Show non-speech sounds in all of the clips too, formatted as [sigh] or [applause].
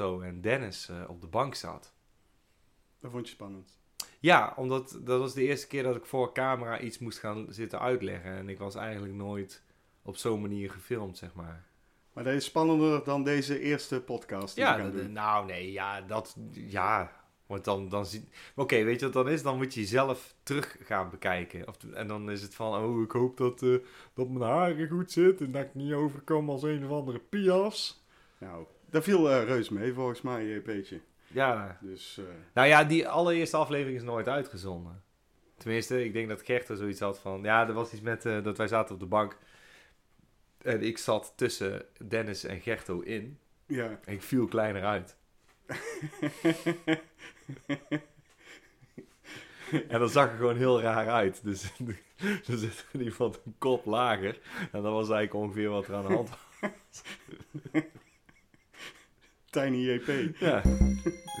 Zo, en Dennis eh, op de bank zat. Dat vond je spannend. Ja, omdat dat was de eerste keer dat ik voor camera iets moest gaan zitten uitleggen. En ik was eigenlijk nooit op zo'n manier gefilmd, zeg maar. Maar dat is spannender dan deze eerste podcast die Ja, we gaan doen. nou nee, ja, dat, ja. Want dan, dan zie Oké, weet je wat dan is? Dan moet je jezelf terug gaan bekijken. Of, en dan is het van, oh, ik hoop dat, eh, dat mijn haren goed zit en dat ik niet overkom als een of andere pias. Nou, dat viel eh, reus mee volgens mij, JP'tje. Ja, Dus eh, nou ja, die allereerste aflevering is nooit uitgezonden. Tenminste, ik denk dat Gert er zoiets had van, ja, er was iets met, eh, dat wij zaten op de bank. En ik zat tussen Dennis en Gerto in. ja. En ik viel kleiner uit. [laughs] En dat zag er gewoon heel raar uit. Dus [laughs] er zit in ieder geval een kop lager. En dat was eigenlijk ongeveer wat er aan de hand was. [laughs] Tiny JP. Ja. [laughs]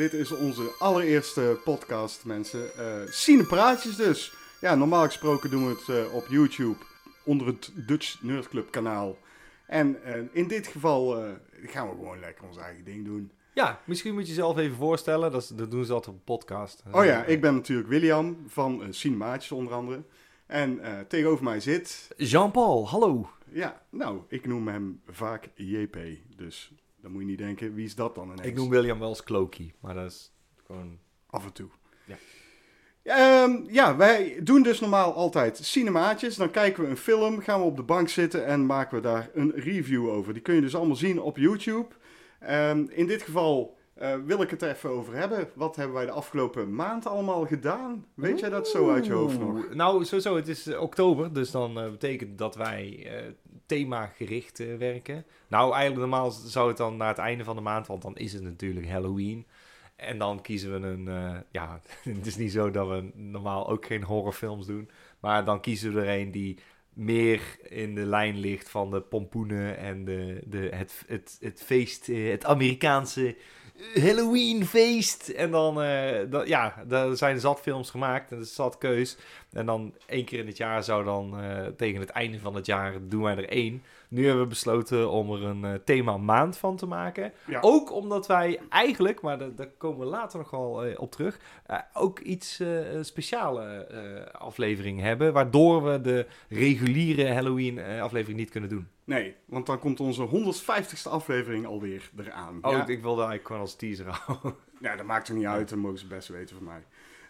Dit is onze allereerste podcast, mensen. Eh Cinepraatjes dus. Ja, normaal gesproken doen we het eh, op YouTube onder het Dutch Nerd Club kanaal. En eh, in dit geval eh, gaan we gewoon lekker ons eigen ding doen. ja, misschien moet je jezelf even voorstellen. Dat, is- dat doen ze altijd op een podcast. Oh ja, ik ben natuurlijk William van Cinemaatjes onder andere. En eh, tegenover mij zit, Jean-Paul, hallo. ja, nou, ik noem hem vaak JP. Dus dan moet je niet denken, wie is dat dan ineens? Ik noem William wel eens Cloaky. Maar dat is gewoon... Af en toe. Ja. Ehm, ja, wij doen dus normaal altijd cinemaatjes. Dan kijken we een film, gaan we op de bank zitten en maken we daar een review over. Die kun je dus allemaal zien op YouTube. Ehm, in dit geval eh, wil ik het er even over hebben. Wat hebben wij de afgelopen maand allemaal gedaan? Weet jij dat zo uit je hoofd nog? Nou, sowieso, het is eh, oktober, dus dan eh, betekent dat wij eh themagericht werken. Nou, eigenlijk normaal zou het dan naar het einde van de maand, want dan is het natuurlijk Halloween. En dan kiezen we een, ja, [laughs] het is niet zo dat we normaal ook geen horrorfilms doen, maar dan kiezen we er een die meer in de lijn ligt van de pompoenen en de, de, het, het, het feest, eh, het Amerikaanse Halloween feest. En dan, eh, ja, er zijn zat films gemaakt en er is zat keus. En dan één keer in het jaar zou dan eh, tegen het einde van het jaar doen wij er één. Nu hebben we besloten om er een eh, thema maand van te maken. Ja. Ook omdat wij eigenlijk, maar daar, daar komen we later nog wel op terug, ook iets speciale aflevering hebben. Waardoor we de reguliere Halloween aflevering niet kunnen doen. Nee, want dan komt onze 150ste aflevering alweer eraan. Oh, ja. ik, wilde eigenlijk gewoon als teaser [laughs] houden. Ja, dat maakt er niet uit. Dat mogen ze best weten van mij.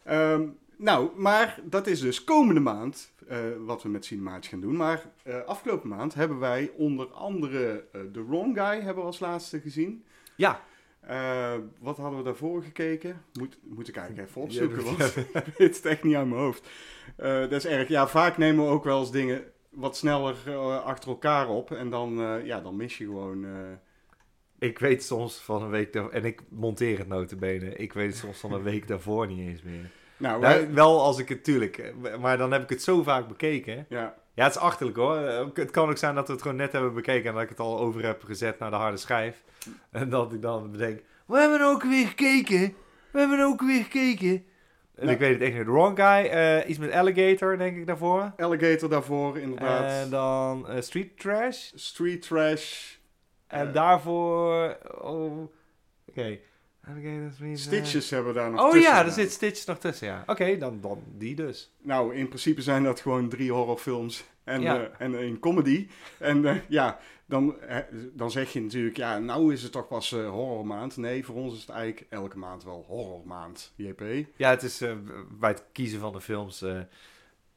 Ehm, nou, maar dat is dus komende maand eh, wat we met Cinemaatje gaan doen. Maar eh, afgelopen maand hebben wij onder andere eh, The Wrong Guy hebben we als laatste gezien. Ja, wat hadden we daarvoor gekeken? Moet, moet ik eigenlijk even [laughs] opzoeken, want [laughs] ik weet het echt niet uit mijn hoofd. Dat is erg. Ja, vaak nemen we ook wel eens dingen wat sneller eh, achter elkaar op. En dan, eh, ja, dan mis je gewoon... eh, ik weet soms van een week en ik monteer het notabene, ik weet soms van een week [laughs] daarvoor niet eens meer. nou, wij- Nou, wel als ik het, tuurlijk, maar dan heb ik het zo vaak bekeken. ja, Ja, het is achterlijk hoor. Het kan ook zijn dat we het gewoon net hebben bekeken en dat ik het al over heb gezet naar de harde schijf. En dat ik dan bedenk, we hebben ook weer gekeken. We hebben ook weer gekeken. Ik weet het echt niet. The Wrong Guy, eh, iets met Alligator denk ik daarvoor. Alligator daarvoor, inderdaad. En dan eh, Street Trash. Street Trash. En daarvoor, oh, oké. Stitches hebben we daar nog Oh tussen ja, er gedaan. zit Stitches nog tussen, ja. Oké, dan, dan die dus. Nou, in principe zijn dat gewoon drie horrorfilms en, Ja. eh, en een comedy. En eh, ja, dan, eh, dan zeg je natuurlijk, ja, nou is het toch pas eh, horrormaand. Nee, voor ons is het eigenlijk elke maand wel horrormaand, JP. Ja, het is eh, bij het kiezen van de films. eh,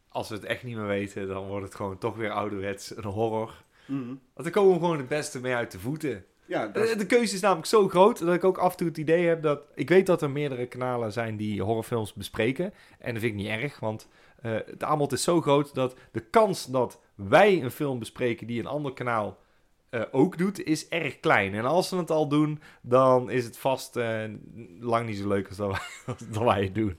als we het echt niet meer weten, dan wordt het gewoon toch weer ouderwets een horror. Mhm. Want dan komen we gewoon het beste mee uit de voeten. Ja, Eh, De keuze is namelijk zo groot dat ik ook af en toe het idee heb dat. Ik weet dat er meerdere kanalen zijn die horrorfilms bespreken. En dat vind ik niet erg, want eh, het aanbod is zo groot dat de kans dat wij een film bespreken die een ander kanaal eh, ook doet, is erg klein. En als ze het al doen, dan is het vast eh, lang niet zo leuk als dat wij, [laughs] als dat wij het doen.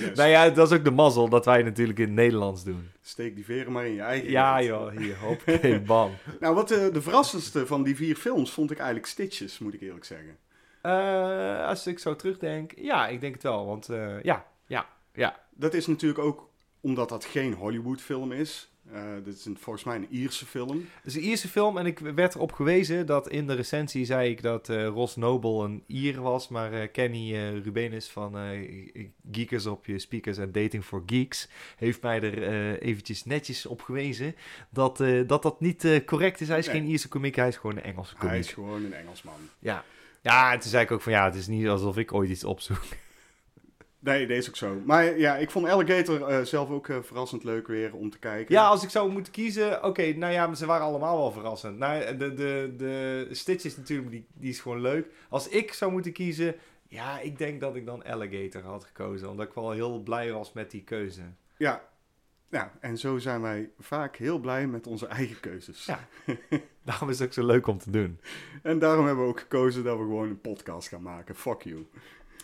Yes. Nou ja, dat is ook de mazzel dat wij het natuurlijk in het Nederlands doen. Steek die veren maar in je eigen Ja joh, hier, [laughs] hoppakee, bam. Nou, wat de, de verrassendste van die vier films vond ik eigenlijk Stitches, moet ik eerlijk zeggen. Eh, als ik zo terugdenk, ja, ik denk het wel. Want eh, ja, ja, ja. Dat is natuurlijk ook omdat dat geen Hollywood film is. Eh dit is een, volgens mij een Ierse film. Het is een Ierse film en ik werd erop gewezen dat in de recensie zei ik dat eh Ross Noble een Ier was. Maar eh, Kenny Rubenis van Geekers op je speakers en Dating for Geeks heeft mij er eventjes netjes op gewezen dat dat, dat niet correct is. Hij is Nee. geen Ierse komiek, hij is gewoon een Engelse komiek. Hij is gewoon een Engelsman. Ja. Ja, en toen zei ik ook van ja, het is niet alsof ik ooit iets opzoek. Nee, deze is ook zo. Maar ja, ik vond Alligator eh, zelf ook eh, verrassend leuk weer om te kijken. Ja, als ik zou moeten kiezen, oké, nou ja, maar ze waren allemaal wel verrassend. Nou, de, de, de Stitch is natuurlijk, die, die is gewoon leuk. Als ik zou moeten kiezen, ja, ik denk dat ik dan Alligator had gekozen. Omdat ik wel heel blij was met die keuze. Ja. ja, en zo zijn wij vaak heel blij met onze eigen keuzes. Ja. [laughs] Daarom is het ook zo leuk om te doen. En daarom hebben we ook gekozen dat we gewoon een podcast gaan maken. Fuck you.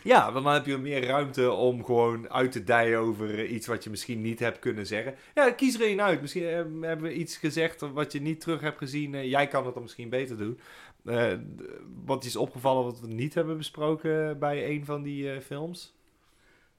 Ja, want dan heb je meer ruimte om gewoon uit te dijen over eh, iets wat je misschien niet hebt kunnen zeggen. Ja, kies er één uit. Misschien eh, hebben we iets gezegd wat je niet terug hebt gezien. Eh, jij kan het dan misschien beter doen. Wat is opgevallen wat we niet hebben besproken bij een van die films?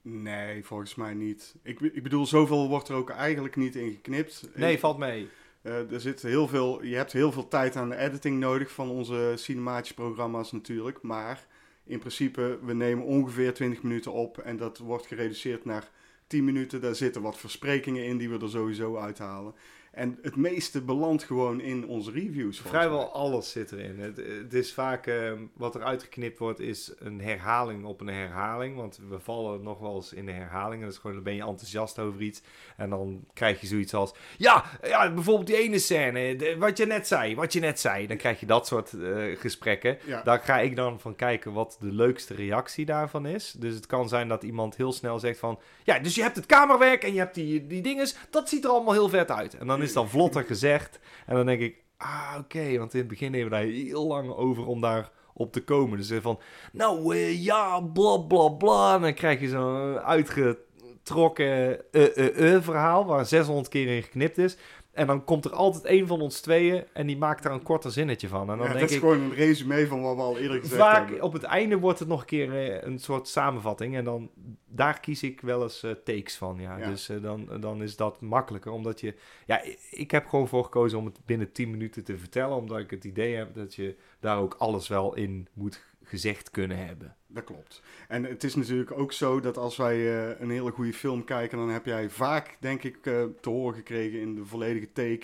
Nee, volgens mij niet. Ik, ik bedoel, zoveel wordt er ook eigenlijk niet in geknipt. Nee, Ik- valt mee. Er zit heel veel, je hebt heel veel tijd aan de editing nodig van onze cinematische programma's natuurlijk. Maar in principe, we nemen ongeveer 20 minuten op en dat wordt gereduceerd naar 10 minuten. Daar zitten wat versprekingen in die we er sowieso uithalen. En het meeste belandt gewoon in onze reviews. Vrijwel alles zit erin. Het, het is vaak, eh, wat er uitgeknipt wordt, is een herhaling op een herhaling. Want we vallen nog wel eens in de herhaling. En dat is gewoon, dan ben je enthousiast over iets. En dan krijg je zoiets als, ja, ja bijvoorbeeld die ene scène, de- wat je net zei, wat je net zei. Dan krijg je dat soort eh, gesprekken. Ja. Daar ga ik dan van kijken wat de leukste reactie daarvan is. Dus het kan zijn dat iemand heel snel zegt van... Ja, dus je hebt het kamerwerk en je hebt die, die dinges. Dat ziet er allemaal heel vet uit. En dan is dan vlotter gezegd. En dan denk ik... Ah, oké. want in het begin hebben we daar heel lang over om daar op te komen. Dus van... Nou, eh, ja, bla, bla, bla. En dan krijg je zo'n uitgetrokken eh, eh verhaal... waar 600 keer in geknipt is. En dan komt er altijd één van ons tweeën... en die maakt daar een korter zinnetje van. En dan Ja, denk dat is ik... gewoon een resume van wat we al eerder gezegd Vaak hebben. op het einde wordt het nog een keer eh, een soort samenvatting. En dan daar kies ik wel eens eh, takes van. Ja. Ja. Dus eh, dan, dan is dat makkelijker. Omdat je. Ja, ik heb gewoon voor gekozen om het binnen 10 minuten te vertellen. Omdat ik het idee heb dat je daar ook alles wel in moet gezegd kunnen hebben. Dat klopt. En het is natuurlijk ook zo dat als wij eh, een hele goede film kijken, dan heb jij vaak, denk ik, eh, te horen gekregen in de volledige take.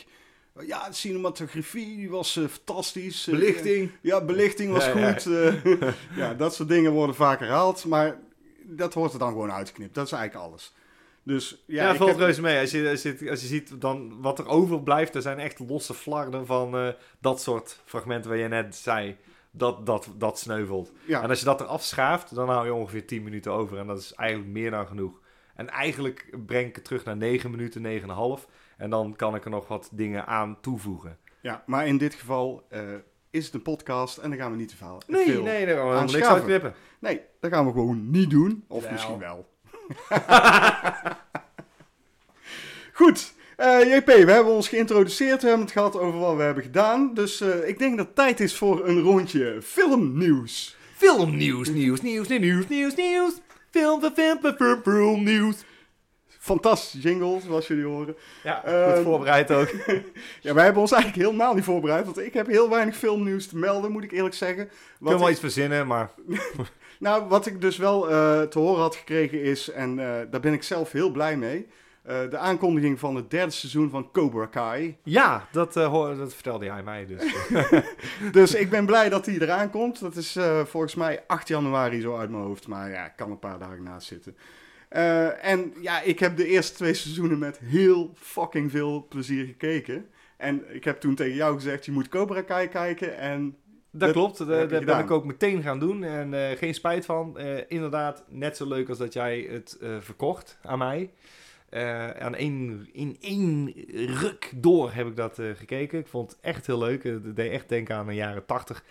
Ja, de cinematografie die was eh, fantastisch. Eh, ja, belichting was Ja, ja. goed. eh, [laughs] ja, dat soort dingen worden vaak herhaald. Maar dat wordt er dan gewoon uitgeknipt. Dat is eigenlijk alles. Dus ja, Ja, ik valt heb- reuze mee. Als je, als, je, als je ziet dan wat er overblijft, er zijn echt losse flarden van eh, dat soort fragmenten waar je net zei. Dat, dat, dat sneuvelt. ja, En als je dat eraf schaaft, dan hou je ongeveer 10 minuten over. En dat is eigenlijk meer dan genoeg. En eigenlijk breng ik het terug naar 9 minuten, 9,5. En dan kan ik er nog wat dingen aan toevoegen. ja, maar in dit geval eh, is het een podcast en dan gaan we niet te veel. Nee, nee, daar gaan we niks uitknippen. Nee, dat gaan we gewoon niet doen. Of misschien wel. [laughs] Goed. Eh, JP, we hebben ons geïntroduceerd. We hebben het gehad over wat we hebben gedaan. Dus eh, ik denk dat het tijd is voor een rondje filmnieuws. Filmnieuws, nieuws, nieuws, nieuws, nieuws, nieuws. Film, film, film, film, film, nieuws. Fantastisch jingle, zoals jullie horen. Ja, Ehm, goed voorbereid ook. [laughs] Ja, wij hebben ons eigenlijk helemaal niet voorbereid. Want ik heb heel weinig filmnieuws te melden, moet ik eerlijk zeggen. Ik kan wel iets verzinnen, maar... [laughs] Nou, wat ik dus wel eh, te horen had gekregen is, en eh, daar ben ik zelf heel blij mee, eh, de aankondiging van het derde seizoen van Cobra Kai. Ja, dat, eh, hoor- dat vertelde jij mij dus. [laughs] [laughs] Dus ik ben blij dat die eraan komt. Dat is eh, volgens mij 8 januari zo uit mijn hoofd, maar ja, ik kan een paar dagen naast zitten. En ja, ik heb de eerste twee seizoenen met heel fucking veel plezier gekeken. En ik heb toen tegen jou gezegd, je moet Cobra Kai kijken. En Dat, Dat klopt, dat, ben gedaan. ik ook meteen gaan doen en geen spijt van. Inderdaad, net zo leuk als dat jij het verkocht aan mij. Eh, aan één, in één ruk door heb ik dat eh, gekeken. Ik vond het echt heel leuk. Het deed echt denken aan een jaren tachtig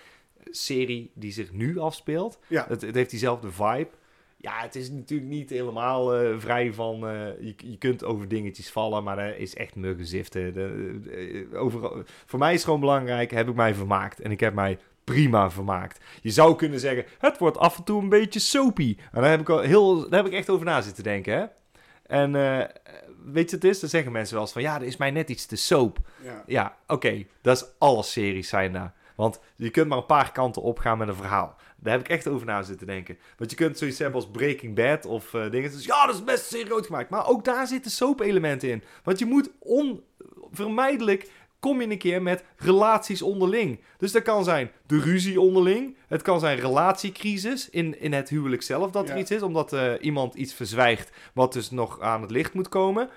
serie die zich nu afspeelt. Ja. Het, het heeft diezelfde vibe. Ja, het is natuurlijk niet helemaal eh, vrij van... je, je kunt over dingetjes vallen, maar er is echt muggenziften. De, de- over, voor mij is het gewoon belangrijk, heb ik mij vermaakt. En ik heb mij prima vermaakt. Je zou kunnen zeggen, het wordt af en toe een beetje soapy. En daar heb ik, al heel, daar heb ik echt over na zitten denken, hè. En eh, weet je wat het is? Dan zeggen mensen wel eens van... Ja, er is mij net iets te soap. Ja. Ja, oké. Dat is alle series zijn daar. Want je kunt maar een paar kanten opgaan met een verhaal. Daar heb ik echt over na zitten denken. Want je kunt zoiets hebben als Breaking Bad of eh, dingen. Dus ja, dat is best serieus gemaakt. Maar ook daar zitten soap-elementen in. Want je moet onvermijdelijk... Kom je een keer met relaties onderling. Dus dat kan zijn de ruzie onderling. Het kan zijn relatiecrisis in, in het huwelijk zelf dat er iets is. Omdat eh, iemand iets verzwijgt wat dus nog aan het licht moet komen.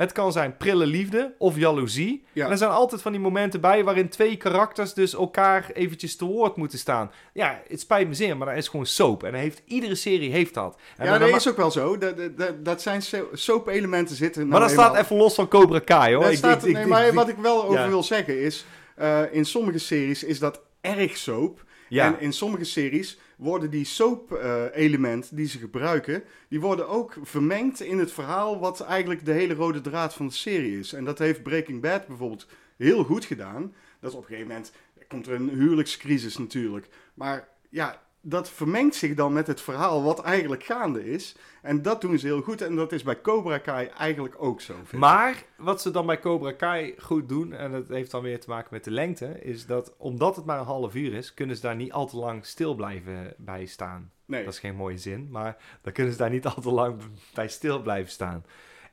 Het kan zijn prille liefde of jaloezie. Ja. En er zijn altijd van die momenten bij waarin twee karakters dus elkaar eventjes te woord moeten staan. Ja, het spijt me zeer, maar dat is gewoon soap. En heeft, iedere serie heeft dat. En ja, dat is ook wel zo. Dat, dat- dat, zijn so- soap-elementen zitten. maar nou dat staat even los van Cobra Kai, hoor. Ik- staat, ik- nee, ik- maar wat ik wel over ja. wil zeggen is... eh, in sommige series is dat erg soap. ja. En in sommige series worden die soap-elementen die ze gebruiken... die worden ook vermengd in het verhaal... wat eigenlijk de hele rode draad van de serie is. En dat heeft Breaking Bad bijvoorbeeld heel goed gedaan. Dat op een gegeven moment... komt er een huwelijkscrisis natuurlijk. Maar ja, dat vermengt zich dan met het verhaal wat eigenlijk gaande is. En dat doen ze heel goed. En dat is bij Cobra Kai eigenlijk ook zo. ik. Maar wat ze dan bij Cobra Kai goed doen, en dat heeft dan weer te maken met de lengte, is dat omdat het maar een half uur is, kunnen ze daar niet al te lang stil blijven bij staan. Nee. Dat is geen mooie zin, maar dan kunnen ze daar niet al te lang bij stil blijven staan.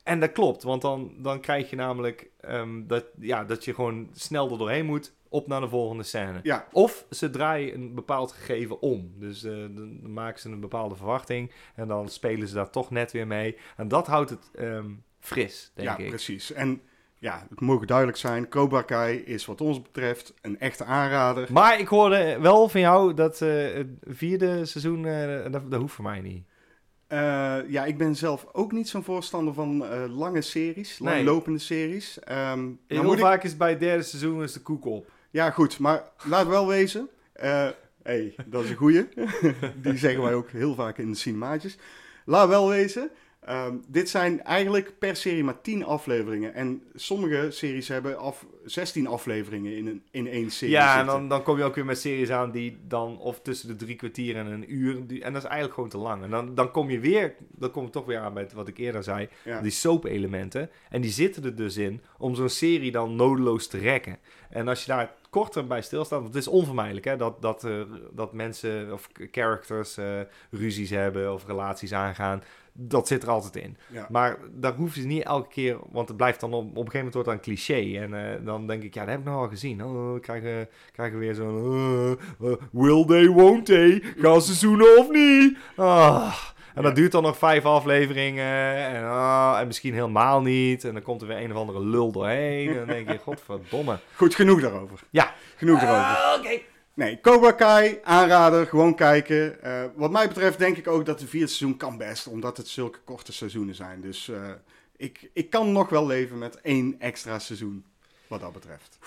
En dat klopt, want dan, dan krijg je namelijk ehm, dat, ja, dat je gewoon snel er doorheen moet, op naar de volgende scène. Ja, Of ze draaien een bepaald gegeven om. Dus eh, dan maken ze een bepaalde verwachting en dan spelen ze daar toch net weer mee. En dat houdt het ehm, fris, denk ja ik. precies. En ja, het mogen duidelijk zijn, Cobra Kai is wat ons betreft een echte aanrader. Maar ik hoorde wel van jou dat eh, het vierde seizoen, eh, dat, dat hoeft voor mij niet. Eh, ja, ik ben zelf ook niet zo'n voorstander van eh, lange series, Nee. langlopende series. Nou ik- vaak is bij het derde seizoen is de koek op. Ja, goed, maar laat wel wezen. eh hey, dat is een goeie. [laughs] Die zeggen wij ook heel vaak in de cinemaatjes. Laat wel wezen. Ehm, dit zijn eigenlijk per serie maar 10 afleveringen. En sommige series hebben af 16 afleveringen in, een, in één serie. Ja, en dan, dan kom je ook weer met series aan die dan of tussen de drie kwartier en een uur. Die, en dat is eigenlijk gewoon te lang. En dan, dan kom je weer, dan kom je toch weer aan met wat ik eerder zei. Ja. Die soap-elementen. En die zitten er dus in om zo'n serie dan nodeloos te rekken. En als je daar korter bij stilstaat, want het is onvermijdelijk hè, dat, dat, eh, dat mensen of characters eh, ruzies hebben of relaties aangaan. Dat zit er altijd in. Ja. Maar daar hoeven ze niet elke keer, want het blijft dan op, op een gegeven moment wordt dat een cliché. En eh, dan denk ik, ja, dat heb ik nog al gezien. Oh, we krijgen, krijgen weer zo'n, eh, eh, will they, won't they? Gaan ze zoenen of niet? Ah. En dat duurt dan nog vijf afleveringen. En, ah, en misschien helemaal niet. En dan komt er weer een of andere lul doorheen. En dan denk je, [laughs] godverdomme. Goed, genoeg daarover. Ja. Genoeg daarover. Ah, Oké. Nee, Cobra Kai, aanrader, gewoon kijken. Eh, wat mij betreft denk ik ook dat de vierde seizoen kan best, omdat het zulke korte seizoenen zijn. Dus eh, ik, ik kan nog wel leven met één extra seizoen, wat dat betreft.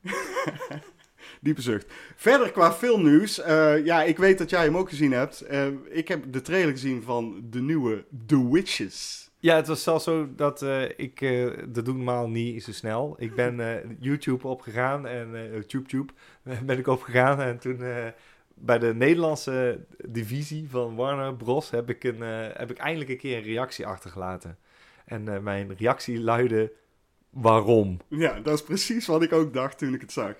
[laughs] Diepe zucht. Verder qua filmnieuws, eh, ja, ik weet dat jij hem ook gezien hebt. Ik heb de trailer gezien van de nieuwe The Witches. Ja, het was zelfs zo dat eh, ik, eh dat doe normaal niet zo snel. Ik ben [laughs] eh, YouTube opgegaan en YouTube ben ik opgegaan en toen bij de Nederlandse divisie van Warner Bros heb ik, een, heb ik eindelijk een keer een reactie achtergelaten. En mijn reactie luidde, waarom? Ja, dat is precies wat ik ook dacht toen ik het zag.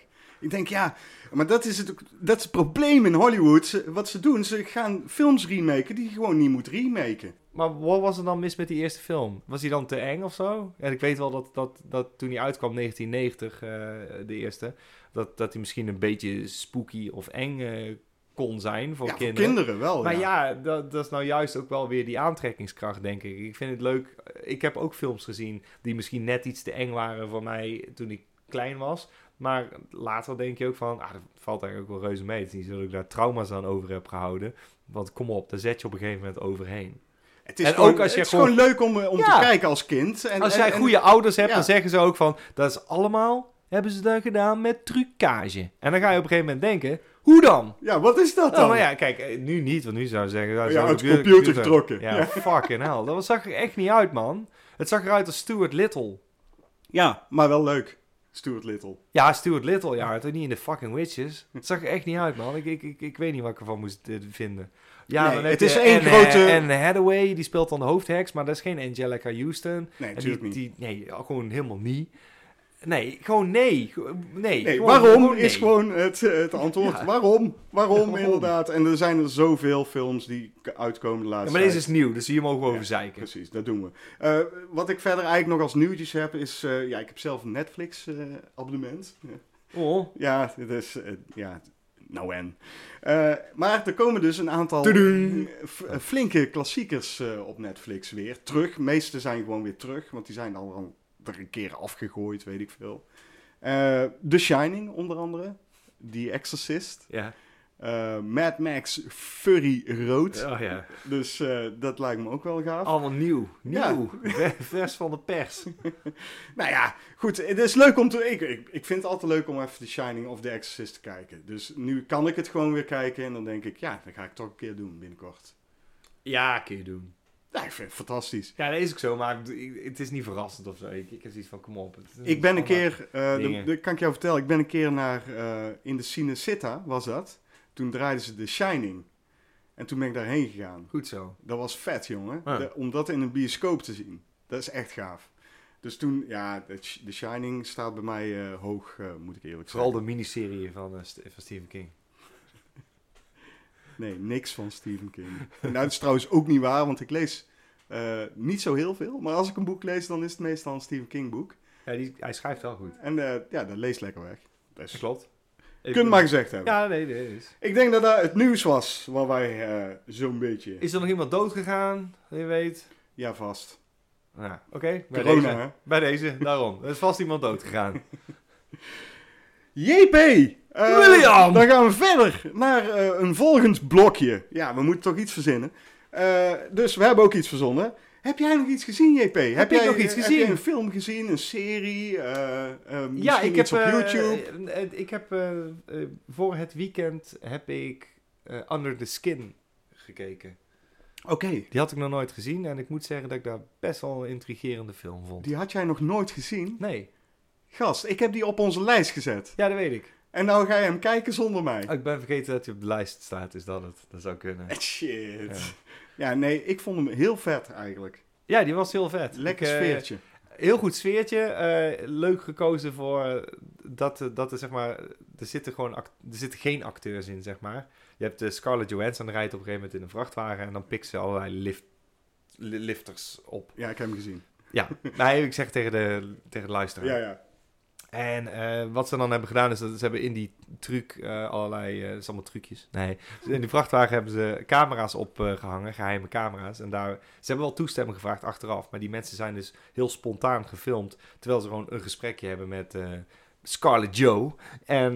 Ik denk, ja, maar dat is het, ook- dat is het probleem in Hollywood. Ze- wat ze doen, ze gaan films remaken die je gewoon niet moet remaken. Maar wat was er dan mis met die eerste film? Was hij dan te eng of zo? En ik weet wel dat, dat, dat toen hij uitkwam, 1990, eh, de eerste, dat, dat hij misschien een beetje spooky of eng eh, kon zijn voor ja, kinderen. voor kinderen wel. Maar ja. ja, dat, dat is nou juist ook wel weer die aantrekkingskracht, denk ik. Ik vind het leuk. Ik heb ook films gezien die misschien net iets te eng waren voor mij toen ik klein was. Maar later denk je ook van, ah, dat valt eigenlijk ook wel reuze mee. Het is niet zo dat ik daar trauma's aan over heb gehouden. Want kom op, daar zet je op een gegeven moment overheen. Het is, En gewoon, ook als je het is gewoon- gewoon leuk om, eh, om Ja. te kijken als kind. En, Als jij en- goede ouders hebt, ja. dan zeggen ze ook van... Dat is allemaal, hebben ze dat gedaan met trucage. En dan ga je op een gegeven moment denken... Hoe dan? Ja, wat is dat dan? Oh, maar ja, kijk, eh, nu niet, want nu zou je zeggen... nou, Ja, uit de de computer getrokken. Ja, Ja. fucking hell. Dat zag er echt niet uit, man. Het zag eruit als Stuart Little. Ja, maar wel leuk. Stuart Little. Ja, Stuart Little, ja, toch niet in de fucking Witches. Het zag er echt niet uit, man. Ik, ik, ik, ik weet niet wat ik ervan moest eh, vinden. Ja, Nee, het is één grote- Anne Hathaway, die speelt dan de hoofdheks, maar dat is geen Angelica Houston. Nee, En natuurlijk die, niet. die, nee, gewoon helemaal niet. Nee, gewoon nee. Nee, Nee, gewoon- waarom gewoon is gewoon het, eh, het antwoord. Ja. Waarom? Waarom, Waarom? inderdaad. En er zijn er zoveel films die uitkomen de Ja, laatste maar deze is nieuw, dus hier mogen we over Ja, zeiken. Precies, dat doen we. Eh, wat ik verder eigenlijk nog als nieuwtjes heb is... eh, ja, ik heb zelf een Netflix abonnement. Ja. [laughs] Oh. Ja, het is... eh, ja, nou en. Maar er komen dus een aantal flinke klassiekers op Netflix weer terug. De meeste zijn gewoon weer terug, want die zijn al al er een keer afgegooid, weet ik veel. Eh, The Shining, onder andere. The Exorcist. Ja. Eh, Mad Max Furry Road. Oh ja. Dus eh, dat lijkt me ook wel gaaf. Allemaal nieuw. Nieuw. Ver- Vers van de pers. [laughs] Nou ja, goed. Het is leuk om te... Ik, ik, ik vind het altijd leuk om even The Shining of The Exorcist te kijken. Dus nu kan ik het gewoon weer kijken. En dan denk ik, ja, dat ga ik toch een keer doen binnenkort. Ja, kun je doen. Ja, ik vind het fantastisch. Ja, dat is ook zo, maar het is niet verrassend of zo. Ik, ik heb zoiets van, kom op. Ik ben een keer, eh, dat kan ik jou vertellen, ik ben een keer naar, eh, in de Cinecitta, was dat. Toen draaiden ze The Shining. En toen ben ik daarheen gegaan. Goed zo. Dat was vet, jongen. Ah. De- om dat in een bioscoop te zien. Dat is echt gaaf. Dus toen, ja, The Sh- The Shining staat bij mij eh, hoog, moet ik eerlijk Vooral zeggen. de miniserie van, van Stephen King. Nee, niks van Stephen King. nou, dat is trouwens ook niet waar, want ik lees eh, niet zo heel veel. Maar als ik een boek lees, dan is het meestal een Stephen King boek. Ja, die, hij schrijft wel goed. En eh, ja, dat leest lekker weg. Dus, Dat klopt. Kun het maar gezegd hebben. Ja, nee, nee. Ik denk dat dat het nieuws was, waar wij eh, zo'n beetje... Is er nog iemand dood gegaan? Je weet. Ja, vast. Ja, oké. bij Corona, deze. hè? Bij deze, daarom. Er is vast iemand dood gegaan. [laughs] JP! Eh, William! Dan gaan we verder naar eh, een volgend blokje. Ja, we moeten toch iets verzinnen. Eh, dus we hebben ook iets verzonnen. Heb jij nog iets gezien, JP? Heb, ik jij nog iets Heb gezien? jij een film gezien, een serie, ja, ik heb iets op YouTube? ik heb voor het weekend heb ik Under the Skin gekeken. Oké, Die had ik nog nooit gezien en ik moet zeggen dat ik daar best wel een intrigerende film vond. die had jij nog nooit gezien? Nee, Gast, ik heb die op onze lijst gezet. ja, dat weet ik. En nou ga je hem kijken zonder mij. Oh, ik ben vergeten dat hij op de lijst staat, is dat het? Dat zou kunnen. [laughs] Shit. Ja. Ja. nee, ik vond hem heel vet eigenlijk. Ja, die was heel vet. Lekker Ik, eh, sfeertje. Heel goed sfeertje. eh, leuk gekozen voor dat, eh, dat er zeg maar. Er zitten gewoon er zitten geen acteurs in, zeg maar. Je hebt de Scarlett Johansson rijdt op een gegeven moment in een vrachtwagen en dan pikt ze allerlei lift, li- lifters op. Ja, ik heb hem gezien. Ja, [laughs] nee, ik zeg tegen de, tegen de luisteraar. Ja, ja. En eh, wat ze dan hebben gedaan is dat ze hebben in die truc eh, allerlei, eh, het is allemaal trucjes. Nee, in die vrachtwagen hebben ze camera's opgehangen, geheime camera's. En daar, ze hebben wel toestemming gevraagd achteraf, maar die mensen zijn dus heel spontaan gefilmd, terwijl ze gewoon een gesprekje hebben met Scarlett Joe. En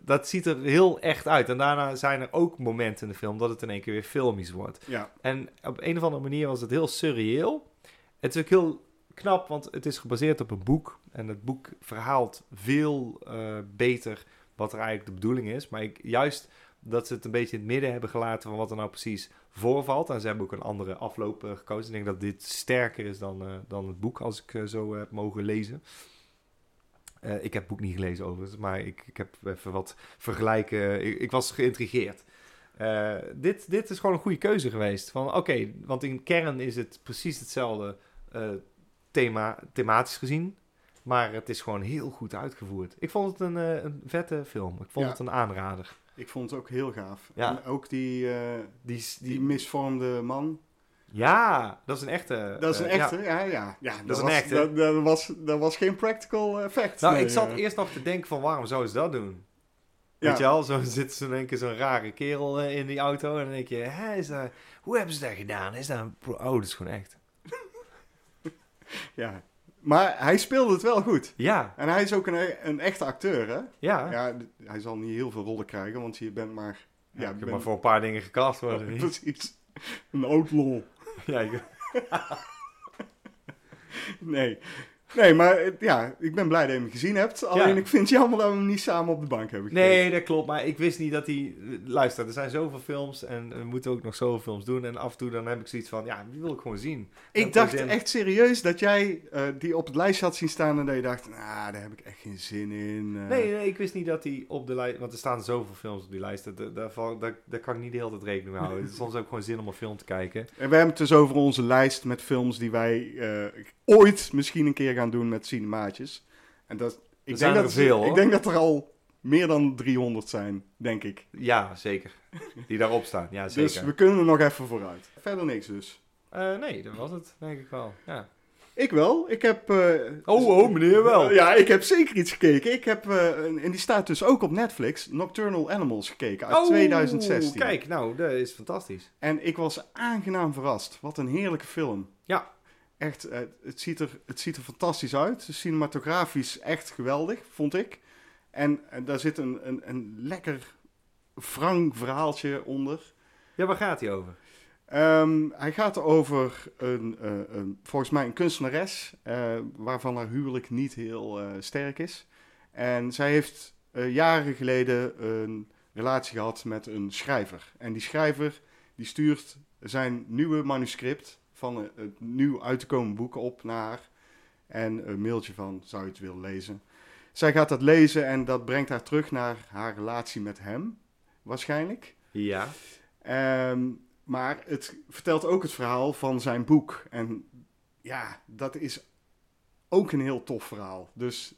dat ziet er heel echt uit. En daarna zijn er ook momenten in de film dat het in één keer weer filmisch wordt. Ja, En op een of andere manier was het heel surreëel. Het is ook heel knap, want het is gebaseerd op een boek. En het boek verhaalt veel eh, beter wat er eigenlijk de bedoeling is. Maar ik, juist dat ze het een beetje in het midden hebben gelaten van wat er nou precies voorvalt. En ze hebben ook een andere afloop eh, gekozen. Ik denk dat dit sterker is dan, eh, dan het boek, als ik zo heb mogen lezen. Ik heb het boek niet gelezen overigens, maar ik, ik heb even wat vergelijken. Ik, ik was geïntrigeerd. Dit, dit is gewoon een goede keuze geweest. Van oké, want in kern is het precies hetzelfde thema, thematisch gezien. Maar het is gewoon heel goed uitgevoerd. Ik vond het een, eh, een vette film. Ik vond Ja. het een aanrader. ik vond het ook heel gaaf. Ja. En ook die, eh, Die, die die, misvormde man. ja, dat is een echte. Dat is een eh, ja. echte, ja, ja. ja, dat, is een was, echte. Dat, dat was, dat was geen practical effect. Nou, nee, ik zat eerst nog te denken van waarom zou ze dat doen? Ja. Weet je wel, zo [laughs] zit zo'n één keer zo'n rare kerel in die auto en dan denk je, hè, is dat, hoe hebben ze dat gedaan? Is dat een pro- Oh, dat is gewoon echt. [laughs] Ja. Maar hij speelde het wel goed. Ja, En hij is ook een, een echte acteur, hè? ja. Ja, hij zal niet heel veel rollen krijgen, want je bent maar... Ja, Ja, ik heb ben- maar voor een paar dingen gecast worden. niet? [laughs] precies. Een outlaw. Ja, ik- [laughs] Nee. Nee, maar eh, ja, ik ben blij dat je hem gezien hebt. Alleen Ja. ik vind het jammer dat we hem niet samen op de bank hebben gekeken. Nee, dat klopt. Maar ik wist niet dat hij... Luister, er zijn zoveel films en we moeten ook nog zoveel films doen. En af en toe dan heb ik zoiets van, ja, die wil ik gewoon zien. Ik dacht echt serieus dat jij eh, die op het lijstje had zien staan en dat je dacht, nou, daar heb ik echt geen zin in. eh. Nee, nee, ik wist niet dat hij op de lijst... Want er staan zoveel films op die lijst. dat- dat- Daar, val- daar, daar kan ik niet de hele tijd rekening mee houden. Soms heb ik gewoon zin om een film te kijken. En we hebben het dus over onze lijst met films die wij ooit misschien een keer gaan doen met cinemaatjes. En dat, ik, denk dat, veel, ik denk dat er al meer dan 300 zijn, denk ik. Ja, zeker. Die daarop staan. Ja, [laughs] zeker. Dus we kunnen er nog even vooruit. Verder niks dus. Eh, nee, dat was het, denk ik wel. Ja. Ik wel. Ik heb... eh, Oh, oh, meneer wel. Ja, ik heb zeker iets gekeken. Ik heb, eh, en die staat dus ook op Netflix, Nocturnal Animals gekeken uit Oh, 2016. Kijk, nou, dat is fantastisch. En ik was aangenaam verrast. Wat een heerlijke film. Ja. Echt, eh, het, ziet er, het ziet er fantastisch uit. Cinematografisch echt geweldig, vond ik. En, daar zit een, een, een lekker wrang verhaaltje onder. Ja, waar gaat hij over? Ehm, hij gaat over een, eh, een, volgens mij een kunstenares, eh, waarvan haar huwelijk niet heel sterk is. En zij heeft jaren geleden een relatie gehad met een schrijver. En die schrijver die stuurt zijn nieuwe manuscript van een, het nieuw uit te komen boek op naar haar. En een mailtje van, zou je het willen lezen? Zij gaat dat lezen en dat brengt haar terug naar haar relatie met hem, waarschijnlijk. Ja. Ehm, maar het vertelt ook het verhaal van zijn boek. En ja, dat is ook een heel tof verhaal. Dus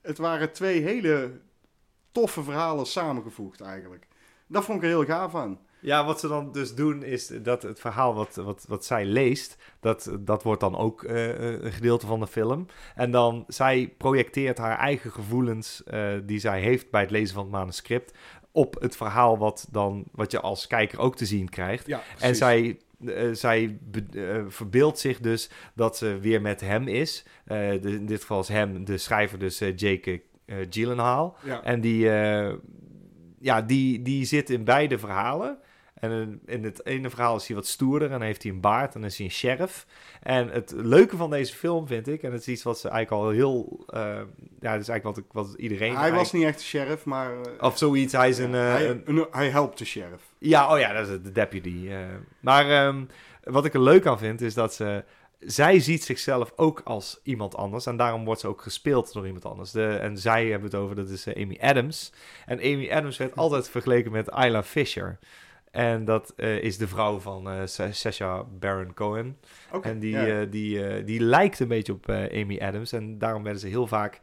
het waren twee hele toffe verhalen samengevoegd eigenlijk. Dat vond ik er heel gaaf aan. Ja, wat ze dan dus doen is dat het verhaal wat, wat, wat zij leest, dat, dat wordt dan ook eh, een gedeelte van de film. En dan, zij projecteert haar eigen gevoelens eh, die zij heeft bij het lezen van het manuscript op het verhaal wat, dan, wat je als kijker ook te zien krijgt. Ja, En zij, eh, zij be- eh, verbeeldt zich dus dat ze weer met hem is. Eh, de- in dit geval is hem, de schrijver, dus eh, Jake eh, Gyllenhaal. Ja. En die, eh, ja, die, die zit in beide verhalen. En in- het ene verhaal is hij wat stoerder en heeft hij een baard en is hij een sheriff. En het leuke van deze film vind ik, en het is iets wat ze eigenlijk al heel... eh, ja, dat is eigenlijk wat, ik, wat iedereen... hij was niet echt de sheriff, maar... eh, Of zoiets, hij is een... eh, hij, een- hij helpt de sheriff. ja, oh ja, dat is de deputy. maar ehm, wat ik er leuk aan vind, is dat ze... Zij ziet zichzelf ook als iemand anders. En daarom wordt ze ook gespeeld door iemand anders. De, en zij hebben het over, dat is Amy Adams. En Amy Adams werd altijd vergeleken met Isla Fisher. En dat eh, is de vrouw van eh Sa- Sacha Baron Cohen. En die, eh, die, die lijkt een beetje op Amy Adams. En daarom werden ze heel vaak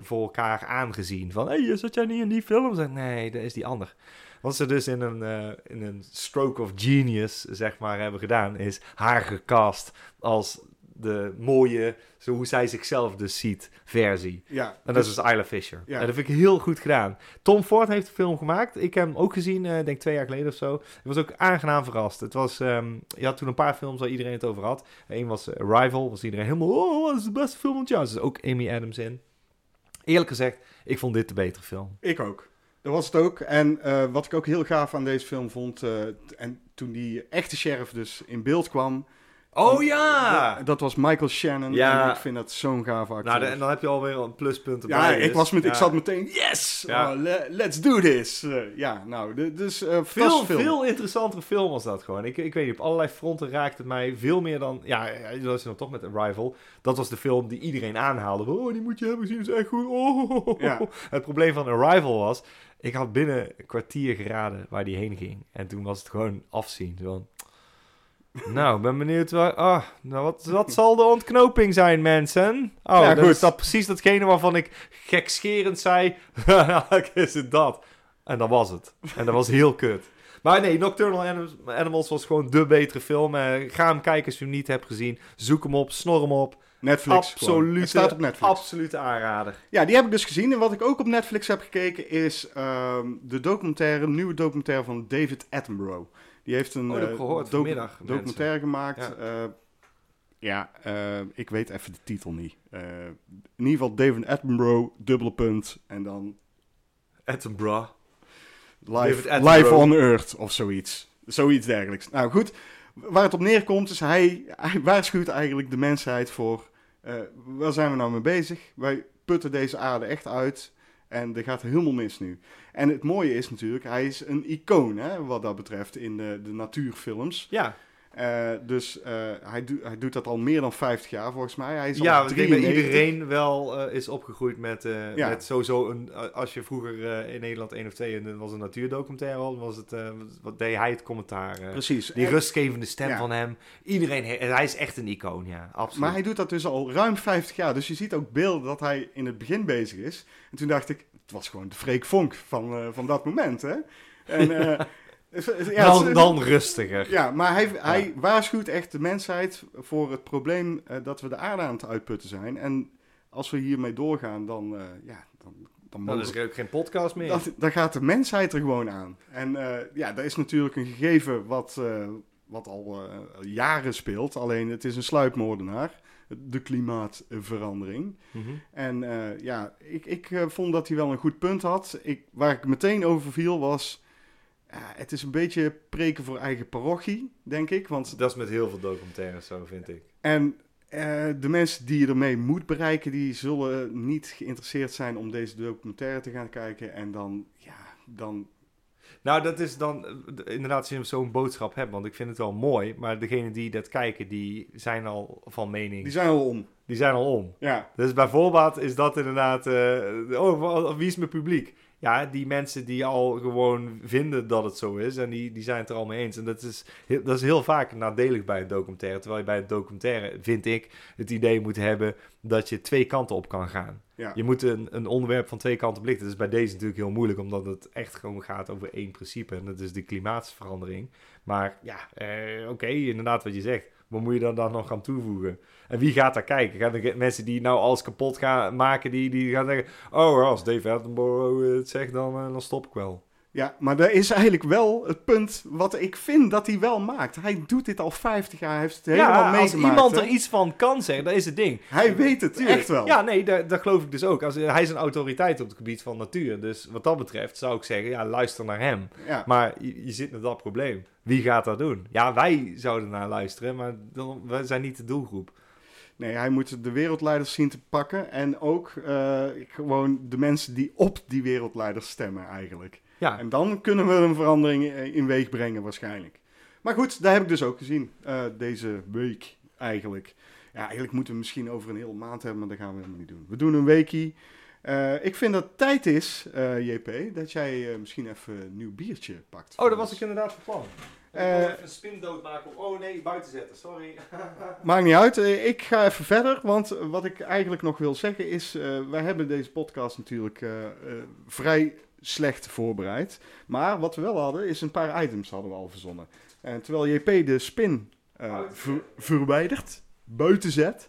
voor elkaar aangezien. Van, hey, zat jij niet in die film? Zeg, nee, dat is die ander. Wat ze dus in een, in een stroke of genius, zeg maar, hebben gedaan... is haar gecast als de mooie, zo hoe zij zichzelf dus ziet, versie. ja, En dat dus- is dus Isla Fisher. Ja. En dat vind ik heel goed gedaan. Tom Ford heeft de film gemaakt. Ik heb hem ook gezien, eh denk twee jaar geleden of zo. Ik was ook aangenaam verrast. Het was, ehm, je had toen een paar films waar iedereen het over had. Eén was eh, Arrival, was iedereen helemaal, oh, dat is de beste film van het jaar. Er is ook Amy Adams in. Eerlijk gezegd, ik vond dit de betere film. Ik ook. Dat was het ook. En eh, wat ik ook heel gaaf aan deze film vond, en toen die echte sheriff dus in beeld kwam, Oh ja! dat, dat was Michael Shannon. Ja. En ik vind dat zo'n gaaf acteur. Nou, de- en dan heb je alweer een pluspunt erbij. ja, ik, dus. was met, ik zat meteen, yes, Ja. oh, le- let's do this. Eh, ja, nou, de- dus eh Veel, film. veel interessantere film was dat gewoon. Ik, ik weet niet, op allerlei fronten raakt het mij veel meer dan... Ja, dat is dan toch met Arrival. Dat was de film die iedereen aanhaalde. Oh, die moet je hebben gezien, is echt goed. Oh. Ja. Het probleem van Arrival was... Ik had binnen een kwartier geraden waar die heen ging. En toen was het gewoon afzien. Zo van, nou, ik ben benieuwd waar... Ah, nou, wat, wat zal de ontknoping zijn, mensen? Oh, Ja, dat goed. is dat precies datgene waarvan ik gekscherend zei... [laughs] "Eigenlijk is het dat. En dat was het. En dat was heel kut. Maar nee, Nocturnal Animals, was gewoon de betere film. Eh, ga hem kijken als je hem niet hebt gezien. Zoek hem op, snor hem op. Netflix. Absolute, Het staat op Netflix. absolute aanrader. Ja, die heb ik dus gezien. En wat ik ook op Netflix heb gekeken is ehm, de documentaire, een nieuwe documentaire van David Attenborough. Die heeft een Oh, eh, gehoord docu- vanmiddag, documentaire gemaakt. Ja. Ja, ja eh, ik weet even de titel niet. Eh, in ieder geval David Attenborough, dubbele punt. En dan Attenborough. Live, live on Earth of zoiets. Zoiets dergelijks. Nou goed, waar het op neerkomt is, hij, hij waarschuwt eigenlijk de mensheid voor... eh, waar zijn we nou mee bezig? Wij putten deze aarde echt uit en er gaat helemaal mis nu. En het mooie is natuurlijk, hij is een icoon hè, wat dat betreft in de, de natuurfilms. Ja, Eh, dus eh, hij, doet hij doet dat al meer dan 50 jaar volgens mij. Hij is ja al ik denk dat 93. iedereen wel eh, is opgegroeid met, Ja. met sowieso een... als je vroeger in Nederland één of twee en er was een natuurdocumentaire al, was het, wat deed hij het commentaar. Precies. die En- rustgevende stem Ja. van hem. Iedereen, hij is echt een icoon, ja, absoluut. Maar hij doet dat dus al ruim 50 jaar. Dus je ziet ook beelden dat hij in het begin bezig is. En toen dacht ik, het was gewoon de Freek Vonk van, eh, van dat moment. Hè? En, [laughs] eh, ja, dan, dan rustiger. Ja, maar hij, hij waarschuwt echt de mensheid voor het probleem eh, dat we de aarde aan het uitputten zijn. En als we hiermee doorgaan, dan, ja, dan, dan, Dan is er ook geen podcast meer. dan, dan gaat de mensheid er gewoon aan. En eh, ja, dat is natuurlijk een gegeven wat, wat al jaren speelt. Alleen het is een sluipmoordenaar. De klimaatverandering. Mhm. En eh, ja, ik, ik eh, vond dat hij wel een goed punt had. Ik, waar ik meteen over viel was... het is een beetje preken voor eigen parochie, denk ik. Want, Dat is met heel veel documentaires zo, vind ik. en eh, de mensen die je ermee moet bereiken... die zullen niet geïnteresseerd zijn om deze documentaire te gaan kijken. En dan, ja, dan... Nou, dat is dan eh, inderdaad als je zo'n boodschap hebt, want ik vind het wel mooi. Maar degenen die dat kijken, die zijn al van mening. Die zijn al om. Die zijn al om. Ja, Dus bijvoorbeeld is dat inderdaad... eh, oh, wie is mijn publiek? Ja, die mensen die al gewoon vinden dat het zo is. En die, die zijn het er al mee eens. En dat is, heel, dat is heel vaak nadelig bij een documentaire. Terwijl je bij een documentaire, vind ik, het idee moet hebben dat je twee kanten op kan gaan. ja. Je moet een, een onderwerp van twee kanten belichten. Dat is bij deze natuurlijk heel moeilijk, omdat het echt gewoon gaat over één principe. En dat is de klimaatverandering. Maar ja, eh, oké, inderdaad wat je zegt. Wat moet je dan, dan nog gaan toevoegen? En wie gaat daar kijken? Gaan er mensen die nou alles kapot gaan maken, die, die gaan zeggen... Oh, als Dave Attenborough het zegt, dan, eh, dan stop ik wel. Ja, maar dat is eigenlijk wel het punt wat ik vind dat hij wel maakt. Hij doet dit al 50 jaar, hij heeft het helemaal ja, als meegemaakt. iemand er iets van kan zeggen, dat is het ding. Hij weet het Tuurlijk. echt wel. Ja, nee, dat, dat geloof ik dus ook. Als, hij is een autoriteit op het gebied van natuur. Dus wat dat betreft zou ik zeggen, ja, luister naar hem. Ja. Maar je, je zit met dat probleem. Wie gaat dat doen? Ja, wij zouden naar luisteren, maar dan, wij zijn niet de doelgroep. Nee, hij moet de wereldleiders zien te pakken. En ook eh, gewoon de mensen die op die wereldleiders stemmen eigenlijk. Ja, En dan kunnen we een verandering eh, in weeg brengen waarschijnlijk. Maar goed, daar heb ik dus ook gezien. eh, deze week eigenlijk. Ja, eigenlijk moeten we misschien over een hele maand hebben, maar dat gaan we helemaal niet doen. We doen een weekie. Eh, ik vind dat het tijd is, eh, JP, dat jij misschien even een nieuw biertje pakt. Oh, dat was ik inderdaad van plan. Even een spin doodmaken. Oh nee, buiten zetten, sorry. [laughs] Maakt niet uit. Ik ga even verder, want wat ik eigenlijk nog wil zeggen is... eh, wij hebben deze podcast natuurlijk vrij slecht voorbereid. Maar wat we wel hadden, is een paar items hadden we al verzonnen. En terwijl JP de spin Buiten ver- verwijdert, buiten zet...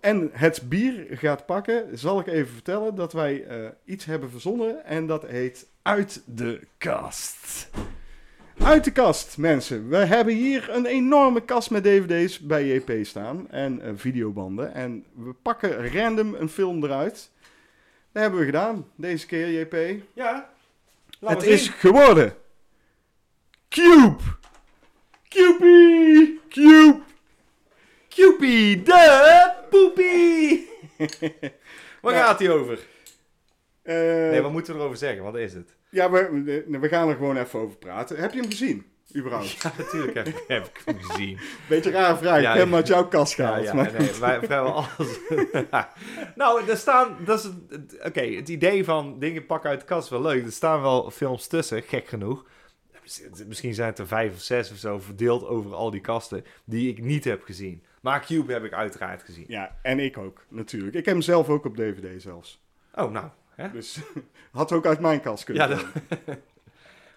en het bier gaat pakken, zal ik even vertellen dat wij eh, iets hebben verzonnen. En dat heet Uit de Kast. Uit de kast, mensen. We hebben hier een enorme kast met dvd's bij JP staan. En eh, videobanden. En we pakken random een film eruit. Dat hebben we gedaan, deze keer, JP. Ja, laat het is geworden... Cube! Cupie! Cube! Cupie de poepie. [laughs] Waar gaat hij over? Eh, Nee, wat moeten we erover zeggen? Wat is het? Ja, we- we gaan er gewoon even over praten. Heb je hem gezien, überhaupt? Ja, natuurlijk heb, ik- [laughs] heb ik hem gezien. Beetje raar vraag, ik Ja, heb hem ja. uit jouw kast gehaald. ja, maar- nee, wij vrijwel [laughs] alles. [laughs] nou, er staan, dat is, oké, het idee van dingen pakken uit de kast is wel leuk. Er staan wel films tussen, gek genoeg. Misschien zijn het er vijf of zes of zo verdeeld over al die kasten die ik niet heb gezien. Maar Cube heb ik uiteraard gezien. Ja, en ik ook, natuurlijk. Ik heb hem zelf ook op DVD zelfs. Oh, nou. Hè? Dus had ook uit mijn kast kunnen Ja.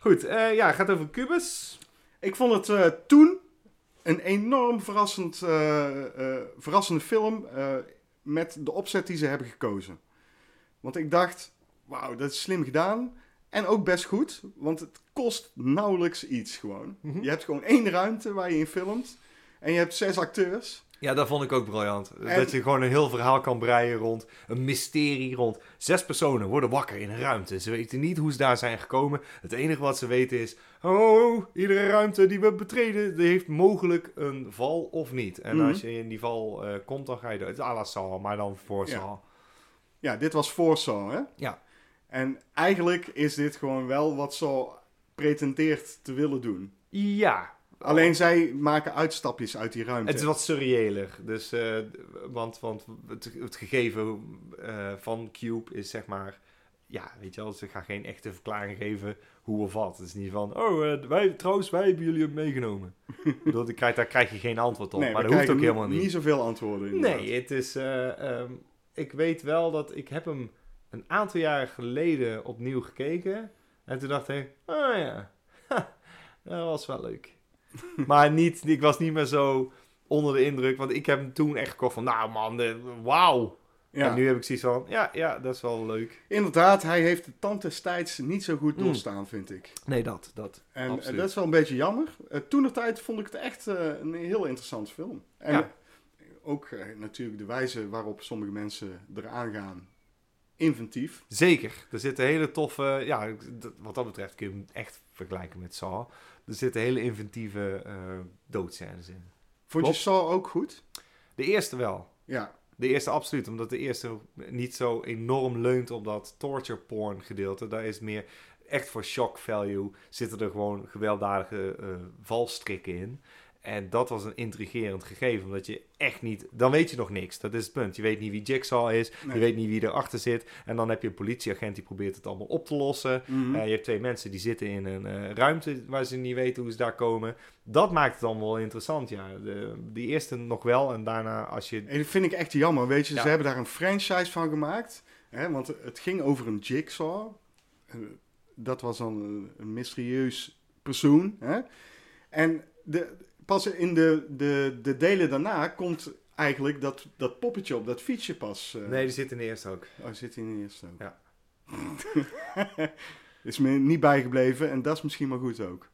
Goed, eh, ja, het gaat over Cubus. Ik vond het eh, toen een enorm verrassend, eh, verrassende film met de opzet die ze hebben gekozen. Want ik dacht, wauw, dat is slim gedaan. En ook best goed, want het kost nauwelijks iets gewoon. Mhm. Je hebt gewoon één ruimte waar je in filmt. En je hebt zes acteurs. Ja, dat vond ik ook briljant. En- Dat je gewoon een heel verhaal kan breien rond een mysterie rond zes personen worden wakker in een ruimte. Ze weten niet hoe ze daar zijn gekomen. Het enige wat ze weten is, oh, iedere ruimte die we betreden, die heeft mogelijk een val of niet. En Mhm. als je in die val eh, komt, dan ga je dood. Het Saw, maar dan voor Ja. Dit was voor Saw, hè? Ja. En eigenlijk is dit gewoon wel wat Saw pretendeert te willen doen. Ja. Alleen zij maken uitstapjes uit die ruimte. Het is wat surreëler. Dus, eh, want, want het, het gegeven eh, van Cube is zeg maar... Ja, weet je wel, ze gaan geen echte verklaring geven hoe of wat. Het is niet van, oh, eh, wij, trouwens, wij hebben jullie meegenomen. [laughs] Ik bedoel, daar krijg, daar krijg je geen antwoord op. nee, maar dat hoeft ook helemaal niet. Niet zoveel antwoorden. inderdaad. Nee, het is... eh, ehm, ik weet wel dat... Ik heb hem een aantal jaren geleden opnieuw gekeken. En toen dacht ik, oh ja, ha, [laughs] dat was wel leuk. [laughs] maar niet, ik was niet meer zo onder de indruk. Want ik heb hem toen echt gekocht van, nou man, wauw. Ja. En nu heb ik zoiets van, ja, ja, dat is wel leuk. Inderdaad, hij heeft de tand destijds niet zo goed Mm. doorstaan, vind ik. Nee, dat, dat. En Absoluut. eh, dat is wel een beetje jammer. Uh, Toen de tijd vond ik het echt eh, een heel interessant film. En Ja. ook natuurlijk de wijze waarop sommige mensen eraan gaan. Inventief. Zeker. Er zitten hele toffe... Ja, wat dat betreft kun je hem echt vergelijken met Saw. Er zitten hele inventieve eh doodscènes in. Vond Klopt. je Saw ook goed? De eerste wel. Ja. De eerste absoluut, omdat de eerste niet zo enorm leunt op dat torture porn gedeelte. Daar is meer echt voor shock value. Zitten er gewoon gewelddadige eh, valstrikken in. En dat was een intrigerend gegeven, omdat je echt niet... Dan weet je nog niks, dat is het punt. Je weet niet wie Jigsaw is, Nee. je weet niet wie erachter zit. En dan heb je een politieagent die probeert het allemaal op te lossen. Mhm. Eh, je hebt twee mensen die zitten in een eh, ruimte waar ze niet weten hoe ze daar komen. Dat maakt het dan wel interessant, ja. De, die eerste nog wel en daarna als je... En dat vind ik echt jammer. Weet je, Ja. ze hebben daar een franchise van gemaakt. Hè, want het ging over een jigsaw. Dat was dan een, een mysterieus persoon. Hè? En de, pas in de, de, de delen daarna komt eigenlijk dat, dat poppetje op dat fietsje pas. eh, Nee, die zit in de eerste ook. Oh, zit in de eerste ook. Ja. [laughs] is me niet bijgebleven en dat is misschien maar goed ook.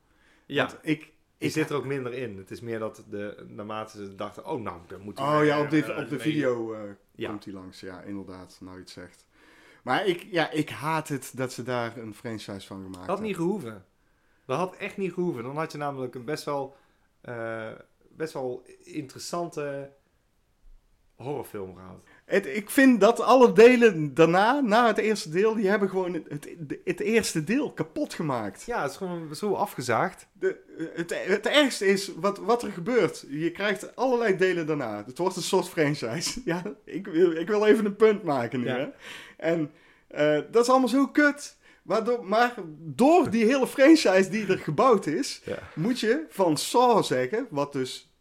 Ja, Want ik, die ik zit er ook minder in. Het is meer dat de, naarmate ze dachten, oh nou, dan moeten we... Oh ja, op, dit, eh, op de video eh, Ja. komt hij langs. Ja, inderdaad, nou je het zegt. Maar ik, ja, ik haat het dat ze daar een franchise van gemaakt Dat had hebben. niet gehoeven. Dat had echt niet gehoeven. Dan had je namelijk een best wel, eh, best wel interessante horrorfilm gehad. Het, ik vind dat alle delen daarna, na het eerste deel, die hebben gewoon het, het, het eerste deel kapot gemaakt. Ja, het is gewoon zo afgezaagd. De, het, het ergste is wat, wat er gebeurt. Je krijgt allerlei delen daarna. Het wordt een soort franchise. [laughs] Ja, ik wil, ik wil even een punt maken nu. Ja. Hè? En eh, dat is allemaal zo kut. Waardoor, maar door die hele franchise die er gebouwd is, Ja. moet je van Saw zeggen, wat dus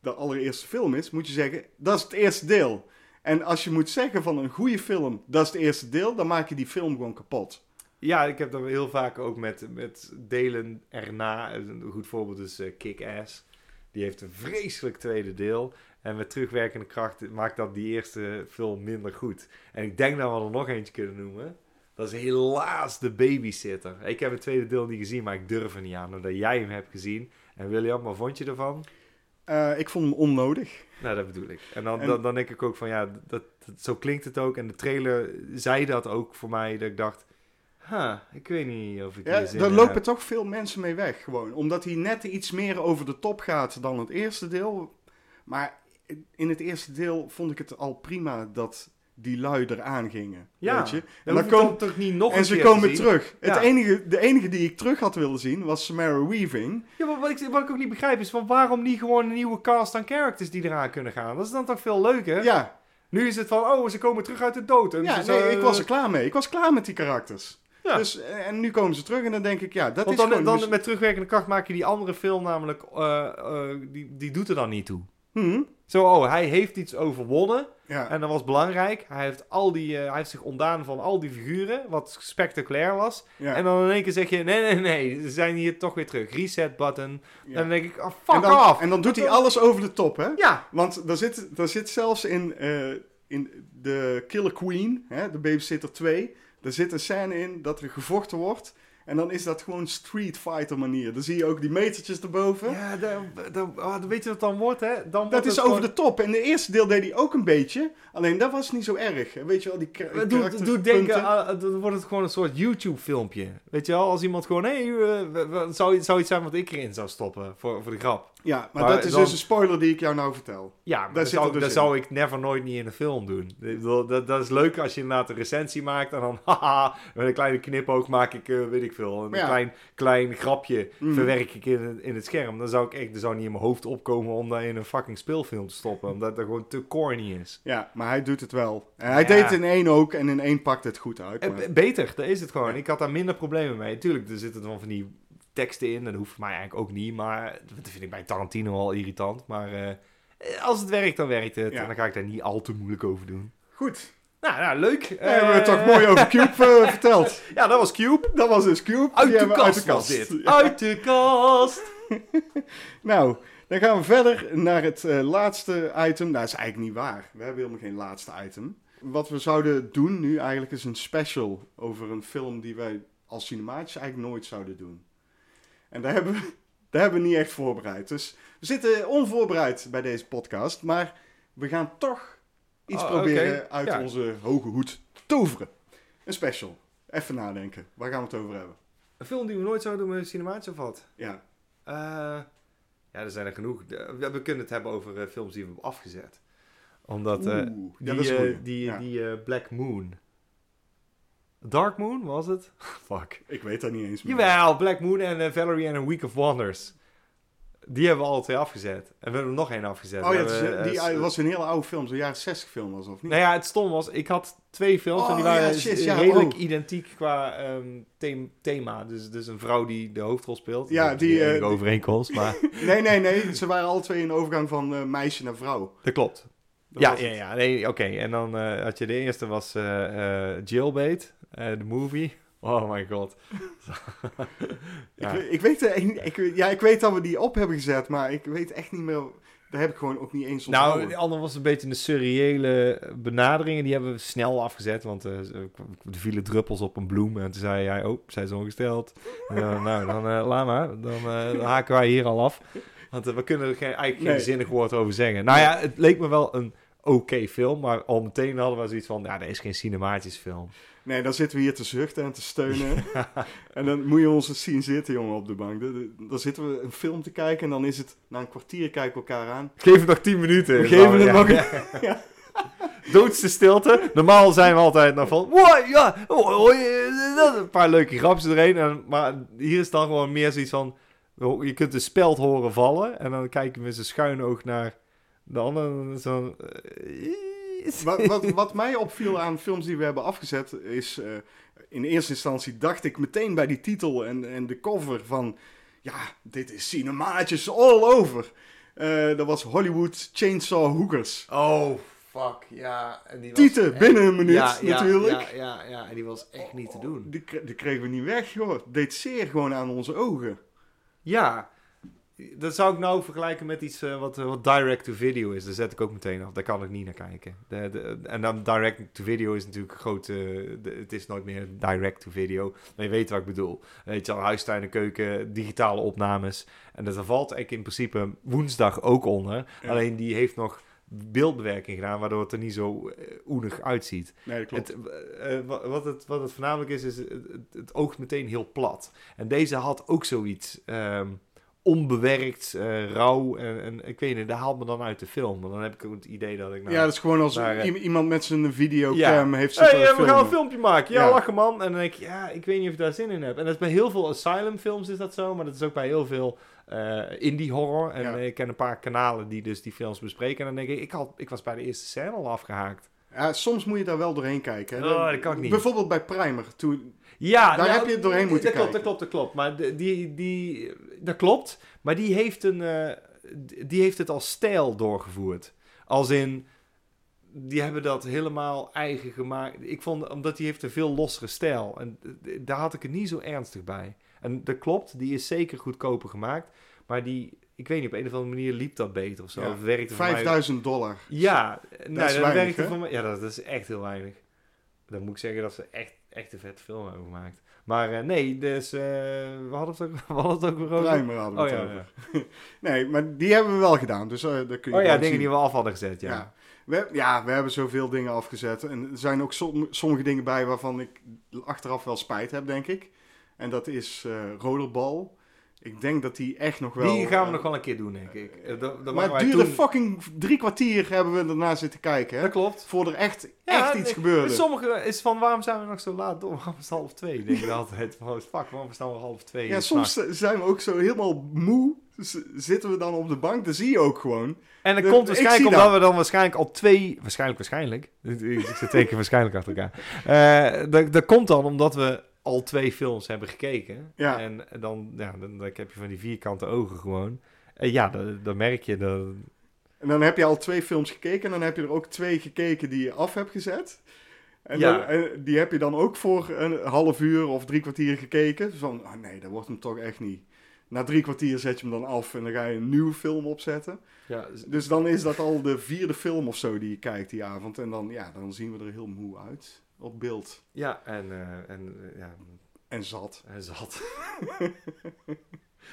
de allereerste film is, moet je zeggen, dat is het eerste deel. En als je moet zeggen van een goede film, dat is het eerste deel, dan maak je die film gewoon kapot. Ja, ik heb dat heel vaak ook met, met delen erna. Een goed voorbeeld is eh, Kick-Ass. Die heeft een vreselijk tweede deel. En met terugwerkende kracht maakt dat die eerste film minder goed. En ik denk dat we er nog eentje kunnen noemen. Dat is helaas de babysitter. Ik heb het tweede deel niet gezien, maar ik durf er niet aan. Omdat jij hem hebt gezien. En William, wat vond je ervan? Eh, ik vond hem onnodig. Nou, dat bedoel ik. En dan, En- dan, dan denk ik ook van ja, dat, dat- zo klinkt het ook. En de trailer zei dat ook voor mij. Dat ik dacht, ha, ik weet niet of ik Ja, zin daar lopen heb. toch veel mensen mee weg, gewoon. Omdat hij net iets meer over de top gaat dan het eerste deel. Maar in het eerste deel vond ik het al prima dat die lui eraan gingen. Ja, weet je? En, dan hoef je kom- het toch niet nog en een ze keer komen terug. Het enige, de enige die ik terug had willen zien was Samara Weaving. Ja, maar wat ik, wat ik ook niet begrijp is van waarom niet gewoon een nieuwe cast aan characters die eraan kunnen gaan? Dat is dan toch veel leuker? Ja, Nu is het van, oh, ze komen terug uit de dood. En ja nee, ik was er klaar mee. Ik was klaar met die karakters. Ja. Dus, eh, en nu komen ze terug en dan denk ik, ja, dat Want is dan, gewoon... dan met terugwerkende kracht maak je die andere film namelijk, eh, eh, die, die doet er dan niet toe. Hm, Zo, oh, hij heeft iets overwonnen ja. en dat was belangrijk. Hij heeft, al die, eh, hij heeft zich ontdaan van al die figuren, wat spectaculair was. ja, En dan in één keer zeg je, nee, nee, nee, ze zijn hier toch weer terug. Reset button. ja. En dan denk ik, oh, fuck en, dan, off. en dan doet hij alles over de top, hè? Ja, Want daar zit, daar zit zelfs in, eh, in de Killer Queen, hè, de Babysitter 2, er zit een scène in dat er gevochten wordt. En dan is dat gewoon Street Fighter manier. Dan zie je ook die metertjes erboven. Ja, dan, dan, oh, weet je wat dan wordt, hè? Dan Dat wordt is het over gewoon- de top. In de eerste deel deed hij ook een beetje. Alleen dat was niet zo erg. Weet je wel, die doet karakterpunten. denken, aan- dan wordt het gewoon een soort YouTube-filmpje. Weet je wel, als iemand gewoon, hé, hey, eh, zou, zou iets zijn wat ik erin zou stoppen voor, voor de grap. Ja, maar, Maar dat is dan- dus een spoiler die ik jou nou vertel. Ja, maar Daar dat, zou, dus dat in. zou ik never nooit niet in een film doen. Dat, dat is leuk als je inderdaad een recensie maakt en dan, [laughs] haha, met een kleine knipoog maak ik, eh, weet ik veel, een ja. klein, klein grapje Mhm. verwerk ik in, het- in het scherm. Dan zou ik echt, dat zou niet in mijn hoofd opkomen om dat in een fucking speelfilm te stoppen, omdat dat gewoon te corny is. Ja, maar hij doet het wel. En hij Ja. deed het in één ook en in één pakt het goed uit. Eh, maar- Beter, dat is het gewoon. Ik had daar minder problemen mee. Tuurlijk, er zitten dan van die teksten in. En dat hoeft voor mij eigenlijk ook niet. Maar dat vind ik bij Tarantino al irritant. Maar eh, als het werkt, dan werkt het. Ja. En dan ga ik daar niet al te moeilijk over doen. Goed. Nou, nou leuk. Dan hebben we het Eh, toch mooi over Cube eh, [laughs] verteld. Ja, dat was Cube. Dat was dus Cube. Uit de we kast was dit. Ja. Uit de kast. [laughs] Nou, dan gaan we verder naar het laatste item. Nou, dat is eigenlijk niet waar. We hebben helemaal geen laatste item. Wat we zouden doen nu eigenlijk is een special over een film die wij als cinematisch eigenlijk nooit zouden doen. En daar hebben we, [laughs] daar hebben we niet echt voorbereid. Dus we zitten onvoorbereid bij deze podcast. Maar we gaan toch iets Oh, proberen uit Ja. onze hoge hoed te toveren. Een special. Even nadenken. Waar gaan we het over hebben? Een film die we nooit zouden doen met cinemaatje of wat? Ja. Eh, ja, er zijn er genoeg. We, kunnen het hebben over eh, films die we hebben afgezet. Omdat... eh, Die, ja, een die, Ja. die Black Moon. Dark Moon was het? [laughs] Fuck. Ik weet dat niet eens meer. Jawel, Black Moon en eh, Valerie and a Week of Wonders. Die hebben we alle twee afgezet. En we hebben er nog één afgezet. Oh ja, het is, hebben, eh, die eh, uh, was een hele oude film, zo'n jaren 60 film was of niet? Nou ja, het stom was, ik had twee films en Oh, die waren ja, shit, eh, ja, redelijk oh. identiek qua ehm, them- thema. Dus, dus een vrouw die de hoofdrol speelt. Ja, die, die- overeenkomst, maar [laughs] Nee, nee, nee. Ze waren alle twee in de overgang van meisje naar vrouw. dat klopt. Dat ja, ja, het. ja, nee, oké. En dan had je de eerste was Jailbait, de movie. Oh my god. [laughs] [laughs] ja. Ik, weet- ik, weet, eh, ik, ik, weet- ja, ik weet dat we die op hebben gezet, maar ik weet echt niet meer... Daar heb ik gewoon ook niet eens Nou, onthouden. de andere was een beetje een surreële benadering. En die hebben we snel afgezet. Want eh, er vielen druppels op een bloem. En toen zei hij, oh, zij is ongesteld. Eh, [laughs] nou, dan eh, laat maar. Dan, eh, dan haken wij hier al af. Want eh, we kunnen er geen, eigenlijk geen Nee. zinnig woord over zeggen. Nou ja, het leek me wel een oké film. Maar al meteen hadden we zoiets van, ja, dat is geen cinematisch film. Nee, dan zitten we hier te zuchten en te steunen. [laughs] en dan moet je ons eens zien zitten, jongen, op de bank. Dan- zitten we een film te kijken en dan is het... Na een kwartier kijken we elkaar aan. Geef het nog 10 minuten. We geven het nog [laughs] [laughs] Ja. Doodste stilte. Normaal zijn we altijd nog van... Wow, ja, oh, oh, een paar leuke grapjes erheen. En, maar hier is dan gewoon meer zoiets van... Je kunt de speld horen vallen. En dan kijken we met zijn schuin oog naar de andere. Zo, Wat, wat, [laughs] wat mij opviel aan films die we hebben afgezet is... eh, in eerste instantie dacht ik meteen bij die titel en, en de cover van... Ja, dit is cinemaatjes all over. Eh, dat was Hollywood Chainsaw Hookers. Oh, fuck. Ja. En die was Tieten, echt- binnen een minuut Ja, ja, natuurlijk. Ja, ja, ja. En die was echt niet te doen. Die, die kregen we niet weg, joh. Deed zeer gewoon aan onze ogen. Ja, dat zou ik nou vergelijken met iets eh, wat, eh, wat direct-to-video is. Daar zet ik ook meteen af. Daar kan ik niet naar kijken. De, de, en dan direct-to-video is natuurlijk groot. eh, de- het is nooit meer direct-to-video. Maar je weet wat ik bedoel. Weet je al, huistuin en keuken, digitale opnames. En dat valt eigenlijk in principe woensdag ook onder. Ja. Alleen die heeft nog beeldbewerking gedaan, waardoor het er niet zo eh, oenig uitziet. Nee, dat klopt. Het, eh, eh, wa- wat, het, wat het voornamelijk is, is het, het, het oogt meteen heel plat. En deze had ook zoiets ehm, onbewerkt, eh, rauw. En, en ik weet niet, dat haalt me dan uit de film. Want dan heb ik ook het idee dat ik... Nou, ja, dat is gewoon als maar, eh, iemand met zijn videocam Ja. heeft Hey, zitten eh, we gaan een filmpje maken. Ja, Ja. lachen man. En dan denk ik, ja, ik weet niet of ik daar zin in heb. En dat is bij heel veel asylum films is dat zo. Maar dat is ook bij heel veel eh, indie horror. En Ja. ik ken een paar kanalen die dus die films bespreken. En dan denk ik, ik, had, ik was bij de eerste scène al afgehaakt. Ja, soms moet je daar wel doorheen kijken. hè. Oh, dat kan ik niet. Bijvoorbeeld bij Primer. Toen, Ja, Daar nou, heb je doorheen moeten dat klopt, kijken. dat klopt, dat klopt. Maar de- die, die, dat klopt. Maar die heeft, een, eh, die heeft het als stijl doorgevoerd. Als in, die hebben dat helemaal eigen gemaakt. Ik vond, omdat die heeft een veel lossere stijl. En daar had ik het niet zo ernstig bij. En dat klopt, die is zeker goedkoper gemaakt. Maar die, ik weet niet, op een of andere manier liep dat beter of zo. Ja, Of werkte voor mij- 5000 dollar. Ja, nou, is dat weinig, werkte voor mij. Ja, dat is echt heel weinig. Dan moet ik zeggen dat ze echt, echt een vette film over gemaakt. Maar eh, nee, dus eh, we, hadden het ook, [laughs] we hadden het ook weer over. Primer hadden we Oh het ja, over. ja. [laughs] Nee, maar die hebben we wel gedaan. Dus eh daar kun je oh ja, dingen zien. die we af hadden gezet, ja. Ja. We, ja, we hebben zoveel dingen afgezet. En er zijn ook som- sommige dingen bij waarvan ik achteraf wel spijt heb, denk ik. En dat is rollerbal. Ik denk dat die echt nog wel... Die gaan we eh, nog wel een keer doen, denk ik. Eh, dat- dat Maar het duurde toen- fucking drie kwartier hebben we erna zitten kijken. Hè? Dat klopt. Voor er echt, Ja, echt iets gebeurde. Sommige is van, waarom zijn we nog zo laat door? Waarom is het half twee? Denk [laughs] ik altijd. Van, fuck, waarom staan we half twee? Ja, soms zijn we ook zo helemaal moe. Z- zitten we dan op de bank, dat zie je ook gewoon. En dat de- komt waarschijnlijk omdat dat. we dan waarschijnlijk al twee... Waarschijnlijk, waarschijnlijk. [laughs] Ik zit twee keer waarschijnlijk achter elkaar. Eh, dat, dat komt dan omdat we al twee films hebben gekeken. Ja. En dan, ja, dan, dan heb je van die vierkante ogen gewoon. En ja, dan, dan merk je dat... En dan heb je al twee films gekeken en dan heb je er ook twee gekeken die je af hebt gezet. En, Ja. dan, en die heb je dan ook voor een half uur of drie kwartier gekeken. Van, oh nee, dat wordt hem toch echt niet. Na drie kwartier zet je hem dan af en dan ga je een nieuwe film opzetten. Ja, Dus dan is dat al de vierde film of zo die je kijkt die avond. En dan, ja, dan zien we er heel moe uit op beeld. ja en, eh, en eh, ja, En zat. hij zat. [laughs]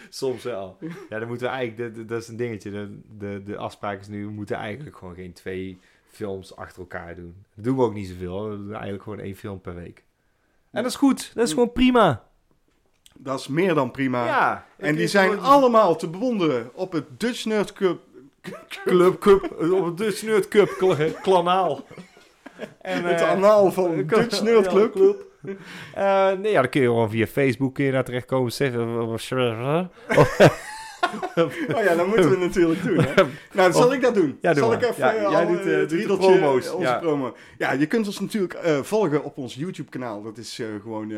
Soms wel. Ja, dan moeten we eigenlijk, dat, dat is een dingetje. De, de, de afspraak is nu, we moeten eigenlijk gewoon geen twee films achter elkaar doen. Dat doen we ook niet zoveel. We doen eigenlijk gewoon één film per week. En dat is goed. Dat is gewoon prima. Dat is meer dan prima. Ja. en die zijn allemaal te bewonderen op het Dutch Nerd Cup. Club Cup, op het Dutch Nerd Cup. [laughs] En, Het eh, anaal van [laughs] Dutch Nerd Club. Eh, nee, ja, dan kun je gewoon via Facebook kun je daar terechtkomen. [laughs] Oh ja, dat moeten we natuurlijk doen. Hè? Nou, dan zal ik dat doen. Ja, doe zal maar. ik even Ja, eh, jij doet, promo's, Onze ja. promo. Ja, je kunt ons natuurlijk volgen op ons YouTube kanaal. Dat is gewoon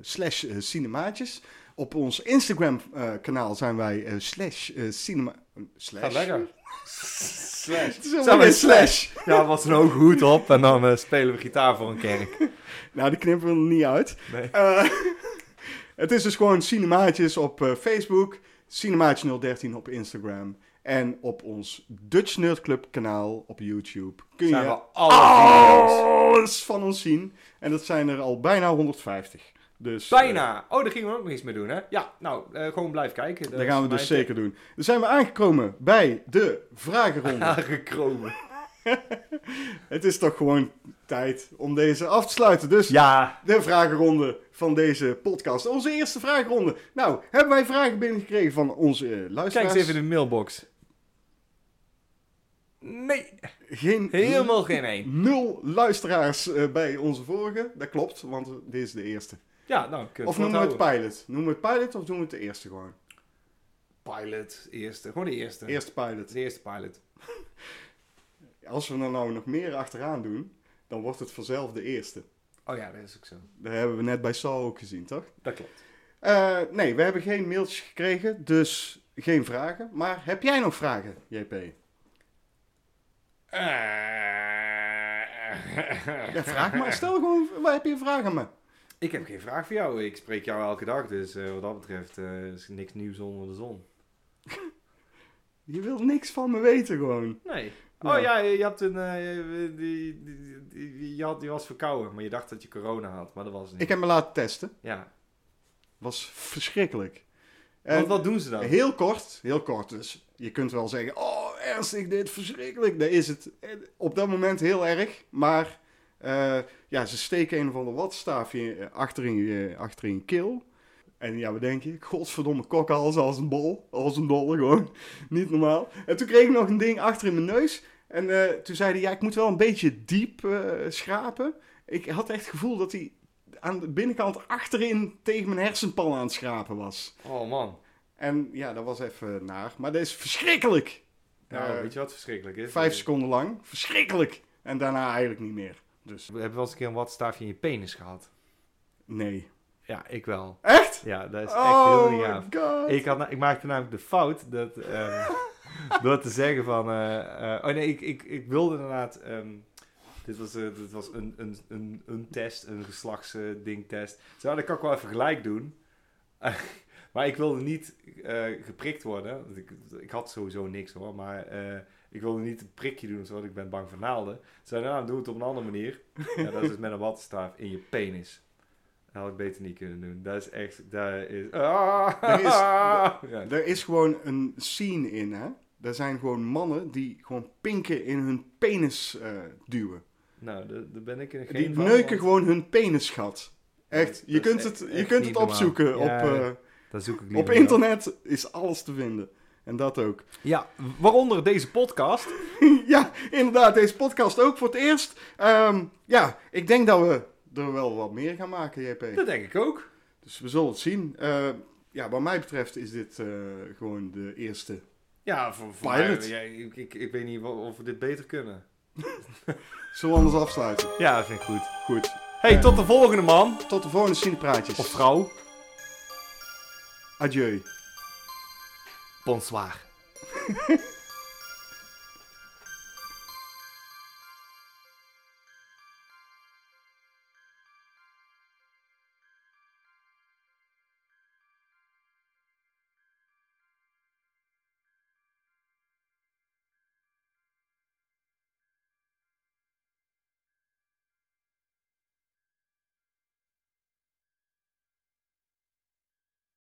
slash cinemaatjes. Op ons Instagram eh, kanaal zijn wij slash cinema... Slash? Gaat lekker. Slash. Zijn geen slash. Ja, was een hoge hoed op en dan eh, spelen we gitaar voor een kerk. [laughs] Nou, die knippen we er niet uit. Nee. Eh, [laughs] het is dus gewoon Cinemaatjes op eh, Facebook, Cinemaatje013 op Instagram en op ons Dutch Nerd Club kanaal op YouTube. Kun Zijn je we alle alles van ons zien. En dat zijn er al bijna 150. Dus, eh, Bijna. Oh, daar gingen we ook nog iets mee doen, hè? Ja, nou, eh, gewoon blijf kijken. dat gaan we dus zeker doen. Dan zijn we aangekomen bij de vragenronde. [laughs] Aangekromen. [laughs] het is toch gewoon tijd om deze af te sluiten. Dus Ja. de vragenronde van deze podcast. Onze eerste vragenronde. Nou, hebben wij vragen binnengekregen van onze eh, Kijk luisteraars? eens even in de mailbox. Nee, Geen, helemaal geen één. Nul luisteraars eh, bij onze vorige. Dat klopt, want dit is de eerste. Ja, nou, kun je Of noemen we het pilot? Noemen we het pilot of doen we het de eerste gewoon? Pilot, eerste. Gewoon de eerste. Eerste pilot. De eerste pilot. [laughs] Als we er nou nog meer achteraan doen, dan wordt het vanzelf de eerste. Oh ja, dat is ook zo. Dat hebben we net bij Saul ook gezien, toch? Dat klopt. Eh, nee, we hebben geen mailtjes gekregen, dus geen vragen. Maar heb jij nog vragen, JP? [laughs] Ja, vraag maar. Stel gewoon, waar heb je vragen aan me? Ik heb geen vraag voor jou. Ik spreek jou elke dag, dus eh, wat dat betreft eh, is niks nieuws onder de zon. [laughs] Je wilt niks van me weten gewoon. Nee. Oh ja, je, had een, eh, die, die, die, je, had, die was verkouden, maar je dacht dat je corona had, maar dat was niet. Ik heb me laten testen. Ja. Was verschrikkelijk. En Want wat doen ze dan? heel kort, heel kort dus. Je kunt wel zeggen, oh ernstig, dit verschrikkelijk. Dat is het op dat moment heel erg. Maar ja, ze steken een of ander watstaafje eh, achter in je, achter in je keel. En ja, wat denk je? Godverdomme kokhals als een bol. Als een dolle gewoon. [laughs] Niet normaal. En toen kreeg ik nog een ding achter in mijn neus. En eh, toen zei hij, ja, ik moet wel een beetje diep eh, schrapen. Ik had echt het gevoel dat hij aan de binnenkant achterin tegen mijn hersenpan aan het schrapen was. Oh man. En ja, dat was even naar. Maar dat is verschrikkelijk. Nou, Eh, weet je wat verschrikkelijk is? Vijf seconden lang. Verschrikkelijk. En daarna eigenlijk niet meer. Dus We hebben wel eens een keer een watstaafje in je penis gehad. nee. Ja, ik wel. Echt? Ja, dat is echt oh heel my gaaf. god. Ik, had, ik maakte namelijk de fout dat, eh, [laughs] door te zeggen van... eh, eh, oh nee, ik, ik, ik wilde inderdaad... ehm, dit was, eh, dit was een, een, een, een test, een geslachtsdingtest. Zo, dat kan ik wel even gelijk doen. Maar ik wilde niet eh, geprikt worden. Want Ik, ik had sowieso niks hoor, maar eh, ik wilde niet een prikje doen, zodat ik ben bang voor naalden. Ze zeiden, nou, doe het op een andere manier. ja, dat is dus met een wattenstaaf in je penis. Dat had ik beter niet kunnen doen. Dat is echt, daar is... Ah! Er is- [laughs] ja. Er is gewoon een scene in, hè. Er zijn gewoon mannen die gewoon pinken in hun penis eh, duwen. Nou, daar ben ik er geen Die van, neuken want- gewoon hun penisgat. Echt, je kunt echt- het, je kunt het opzoeken Ja, op, Dat zoek ik op internet, is alles te vinden. En dat ook. [laughs] Ja, waaronder deze podcast. ja, inderdaad, deze podcast ook voor het eerst. Ehm, ja, ik denk dat we er wel wat meer gaan maken, JP. Dat denk ik ook. Dus we zullen het zien. Eh, ja, wat mij betreft is dit eh, gewoon de eerste. Ja, voor, voor Pilot. mij, ja, ik, ik, ik weet niet of we dit beter kunnen. [laughs] Zullen we anders afsluiten? Ja, dat vind ik goed. Goed. Hey, tot de volgende man. Tot de volgende Cinepraatjes. Of vrouw. Adieu. Bonsoir. [laughs]